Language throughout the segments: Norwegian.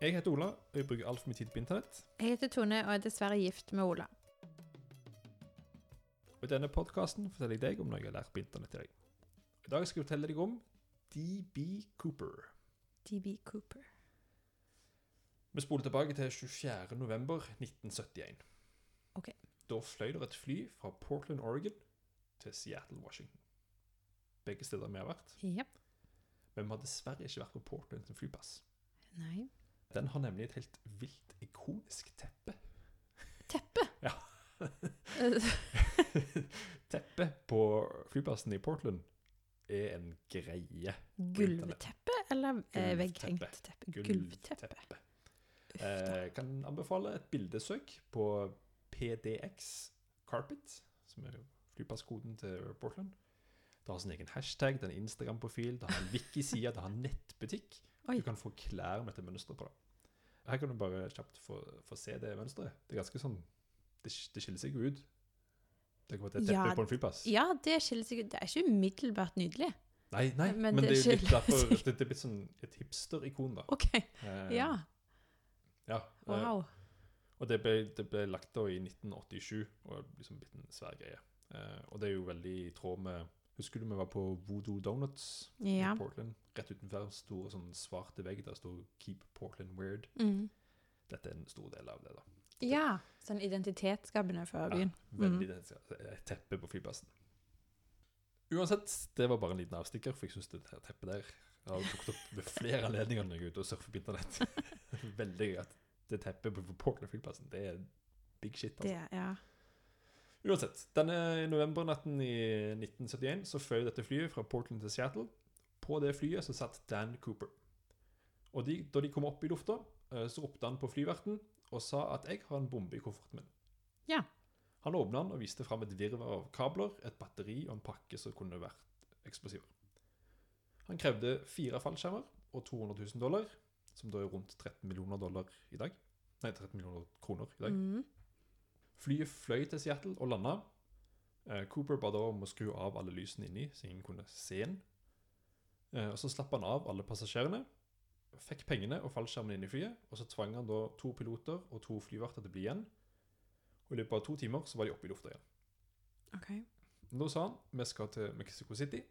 Jeg heter Ola, og jeg bruker altfor mye tid på internett. Jeg heter Tone og er dessverre gift med Ola. Og I denne podkasten forteller jeg deg om noe jeg har lært på internett i dag. I dag skal jeg fortelle deg om DB Cooper. DB Cooper. Vi spoler tilbake til 24. november 1971. Ok. Da fløy det et fly fra Portland, Oregon til Seattle, Washington. Begge steder vi har vært. Ja. Men vi har dessverre ikke vært på Portland sin flyplass. Nei. Den har nemlig et helt vilt ikonisk teppe. Teppe? Ja. teppe på flyplassen i Portland er en greie. Gulvteppe eller eh, vegghengt teppe? Gulvteppe. Gulvteppe. Eh, kan anbefale et bildesøk på PDX Carpet, som er flyplasskoden til Portland. Det har sin egen hashtag, det er en Instagram-profil, det har en wiki-side, det har en nettbutikk. Oi. Du kan få klær med dette mønsteret på det. Her kan du bare kjapt få, få se det mønsteret. Det er ganske sånn Det, det skiller seg jo ut. Det kan være et teppe Ja, på en flyplass. Ja, det skiller seg ut. Det er ikke umiddelbart nydelig. Nei, nei, men, Men det, det er litt derfor det, det er blitt sånn et hipster-ikon, da. OK. Eh, Ja. ja eh, Wow. Og det ble, det ble lagt da i 1987, og liksom blitt en svær greie. Eh, og det er jo veldig i tråd med Husker du vi var på Voodoo Donuts Ja. i Portland? Rett utenfor store sånn svarte vegg der sto 'Keep Portland Weird'. Mm. Dette er en stor del av det. da. Ja. Sånn identitetsskapende for byen. Ja, veldig mm. et teppe på flyplassen. Uansett, det var bare en liten avstikker, for jeg syns det her teppet der jeg har dukket opp ved flere anledninger når jeg er ute og surfer på internett. veldig gøy at det teppet på Portland flyplassen, det er big shit. altså. Det, ja. Uansett, denne novembernatten i 1971 så fløy dette flyet fra Portland til Seattle. På det flyet så satt Dan Cooper. Og de, da de kom opp i lufta, eh, så ropte han på flyverten og sa at 'jeg har en bombe i kofferten min'. Ja. Han åpna den og viste fram et virvar av kabler, et batteri og en pakke som kunne vært eksplosiver. Han krevde fire fallskjermer og 200 000 dollar, som da er rundt 13 millioner dollar i dag. Nei, 13 millioner kroner i dag. Mm. Flyet fløy til Seattle og landa. Eh, Cooper ba da om å skru av alle lysene inni, så ingen kunne se den. Eh, og Så slapp han av alle passasjerene, fikk pengene og fallskjermen inn i flyet, og så tvang han da to piloter og to flyverter til å bli igjen. Og I løpet av to timer så var de oppe i lufta igjen. OK. Da sa han vi skal til Mexico City,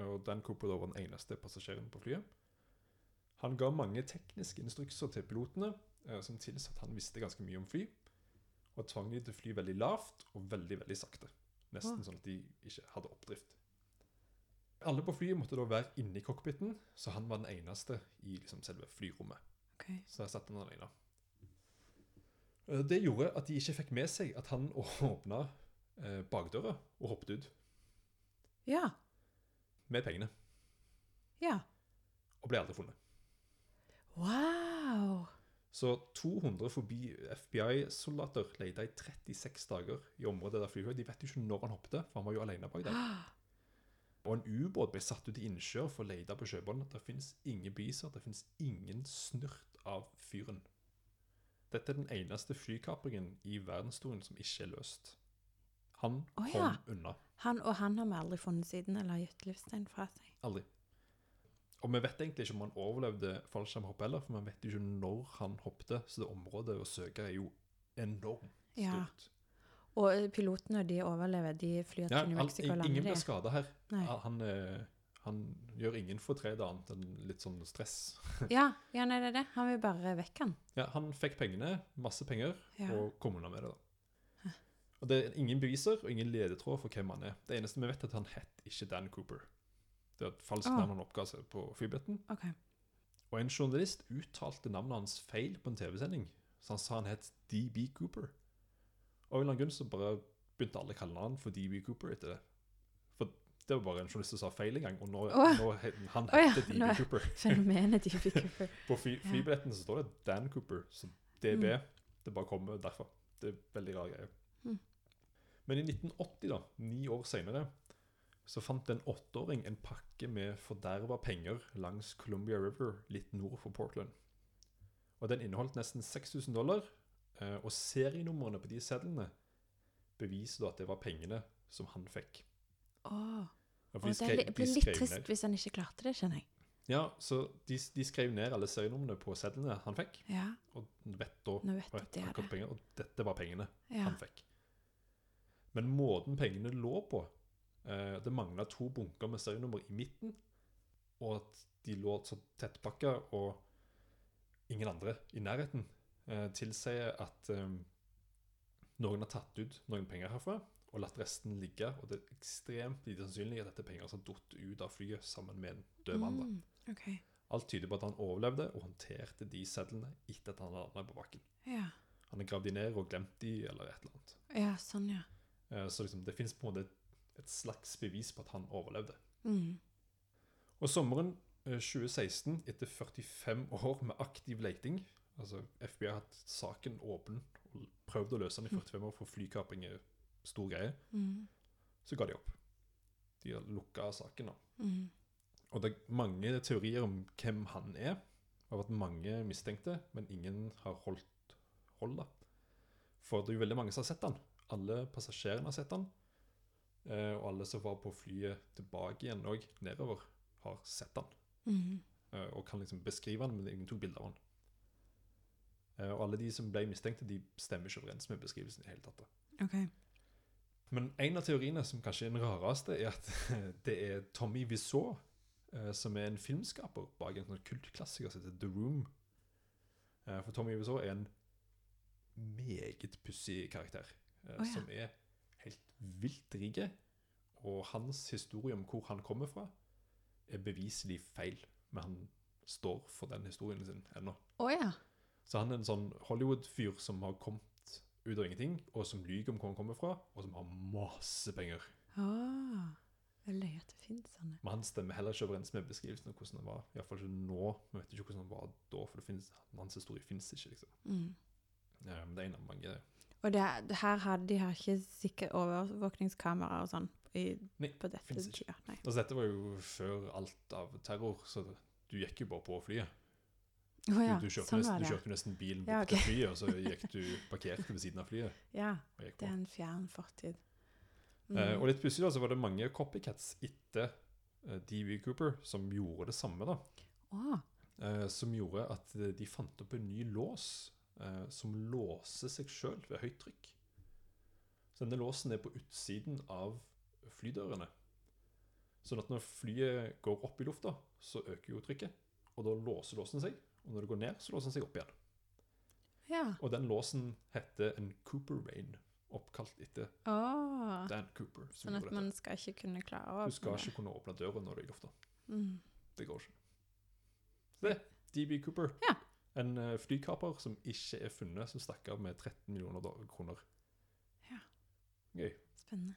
og Dan Cooper da var den eneste passasjeren på flyet. Han ga mange tekniske instrukser til pilotene, eh, som tilsa at han visste ganske mye om fly, og tvang de til å fly veldig lavt og veldig veldig sakte. Nesten sånn at de ikke hadde oppdrift. Alle på flyet måtte da være inne i cockpiten, så han var den eneste i liksom selve flyrommet. Okay. Så der satt han alene. Eh, Det gjorde at de ikke fikk med seg at han åpna eh, bakdøra og hoppet ut Ja. med pengene, Ja. og ble aldri funnet. Wow. Så 200 forbi FBI-soldater leita i 36 dager i området der flyet. De vet jo ikke når han hoppet, for han var jo alene bak der. Og en ubåt ble satt ut i innsjø for å lete på sjøbunnen. Det fins ingen beviser, det fins ingen snurt av fyren. Dette er den eneste flykapringen i verdenshistorien som ikke er løst. Han kom ja. unna. Han og han har vi aldri funnet siden, eller gitt livstegn fra seg. Aldri. Og vi vet egentlig ikke om han overlevde fallskjermhopp heller, for man vet jo ikke når han hoppet, så det området å søke er jo enormt Ja. stort. Og eh, pilotene, de overlever. De flyr til Ja, New Mexico og ingen blir skada her. Han, eh, han gjør ingen fortred annet enn litt sånn stress. Ja, ja, nei, det er det. Han vil bare vekk, han. Ja, han fikk pengene, masse penger, Ja. og kom unna med det. da. Og Det er ingen beviser og ingen ledetråd for hvem han er. Det eneste vi vet, er at han het ikke Dan Cooper. Det er et falskt Ah. navn han oppga seg på flybilletten. Okay. Og en journalist uttalte navnet hans feil på en TV-sending, så han sa han het DB Cooper. Og av en eller annen grunn så bare begynte alle å kalle han for DB Cooper etter det. For det var bare en journalist som sa feil en gang, og nå, oh. nå han oh, ja, heter DB Cooper. Fenomenet DB Cooper. På fly, flybilletten så står det Dan Cooper, så DB, det bare kommer derfra. Det er veldig rar greie. Mm. Men i 1980, da, ni år senere, så fant en åtteåring en pakke med forderva penger langs Columbia River litt nord for Portland. Og den inneholdt nesten 6000 dollar, eh, og serienumrene på de sedlene beviser at det var pengene som han fikk. Åh. Og de det skrev- blir litt trist hvis han ikke klarte det, kjenner jeg. Ja, så de, de skrev ned alle serienumrene på sedlene han fikk, Ja, og vet da vet at det er penger, og dette var pengene Ja. han fikk. Men måten pengene lå på Det mangla to bunker med serienummer i midten, og at de lå så tettpakka og ingen andre i nærheten, eh, tilsier at eh, noen har tatt ut noen penger herfra og latt resten ligge. Og det er ekstremt lite sannsynlig at dette er penger som har datt ut av flyet sammen med en død mann. Mm, okay. Alt tyder på at han overlevde og håndterte de sedlene etter at han landa på bakken. Ja. Han har gravd de ned og glemt de, eller et eller annet. ja, sånn, ja. Eh, Så liksom, det finnes på en måte et, slags bevis på at han overlevde. Mm. Og sommeren eh, 2016, etter 45 år med aktiv leiting altså FBI har hatt saken åpen og prøvd å løse den i 45 år, for flykaping er stor greie, Mm. så ga de opp. De har lukka saken nå. Mm. Og det er mange teorier om hvem han er. Det har vært mange mistenkte, men ingen har holdt hold. da. For det er jo veldig mange som har sett han. Alle passasjerene har sett han. Eh, og alle som var på flyet tilbake igjen og nedover, har sett han. Mm. Og kan liksom beskrive han, men ingen tok bilde av han. Eh, og alle de som ble mistenkte, de stemmer ikke overens med beskrivelsen i det hele tatt. Okay. Men en av teoriene som kanskje er den rareste, er at det er Tommy Wiseau, som er en filmskaper bak en sånn kultklassiker som heter The Room. For Tommy Wiseau er en meget pussig karakter, Oh, ja. som er helt vilt rike, Og hans historie om hvor han kommer fra, er beviselig feil, men han står for den historien sin ennå. Oh, ja. Så han er en sånn Hollywood-fyr som har kommet ut av ingenting, og som lyver om hvor han kommer fra, og som har masse penger. Ah, veldig at det finnes sånne. Men han stemmer heller ikke overens med beskrivelsen av hvordan han var. Iallfall ikke nå. Vi vet ikke hvordan han var da, for det finnes, hans historie fins ikke. liksom. Mm. Ja, men det er en av mange Og det, det her hadde de her ikke sikkert overvåkningskameraer og sånn i, Nei, på dette tida. Nei. Altså, Dette var jo før alt av terror, så du gikk jo bare på flyet. Oh, Du, ja, du, kjørte sånn nesten, du kjørte nesten bilen Ja, bort til flyet, og så gikk du parkerte ved siden av flyet. Ja, det er en fjern fortid. Mm. Eh, og litt da, så var det mange copycats etter uh, D.V. Cooper som gjorde det samme. da. Oh. eh, som gjorde at eh, de fant opp en ny lås eh, som låser seg sjøl ved høyt trykk. Så denne låsen er på utsiden av flydørene. Sånn at når flyet går opp i lufta, så øker jo trykket. Og da låser låsen seg. Og når det går ned, så låser den seg opp igjen. ja. Og den låsen heter en Cooper Rain, oppkalt etter oh. Dan Cooper. sånn at man skal ikke kunne klare å Du skal åpne ikke kunne åpne døren når du er i lufta. Mm. Det går ikke. Så det. DB Cooper. Ja. En eh, flykaper som ikke er funnet, som stakk av med 13 millioner kroner. Ja. Gøy. Spennende.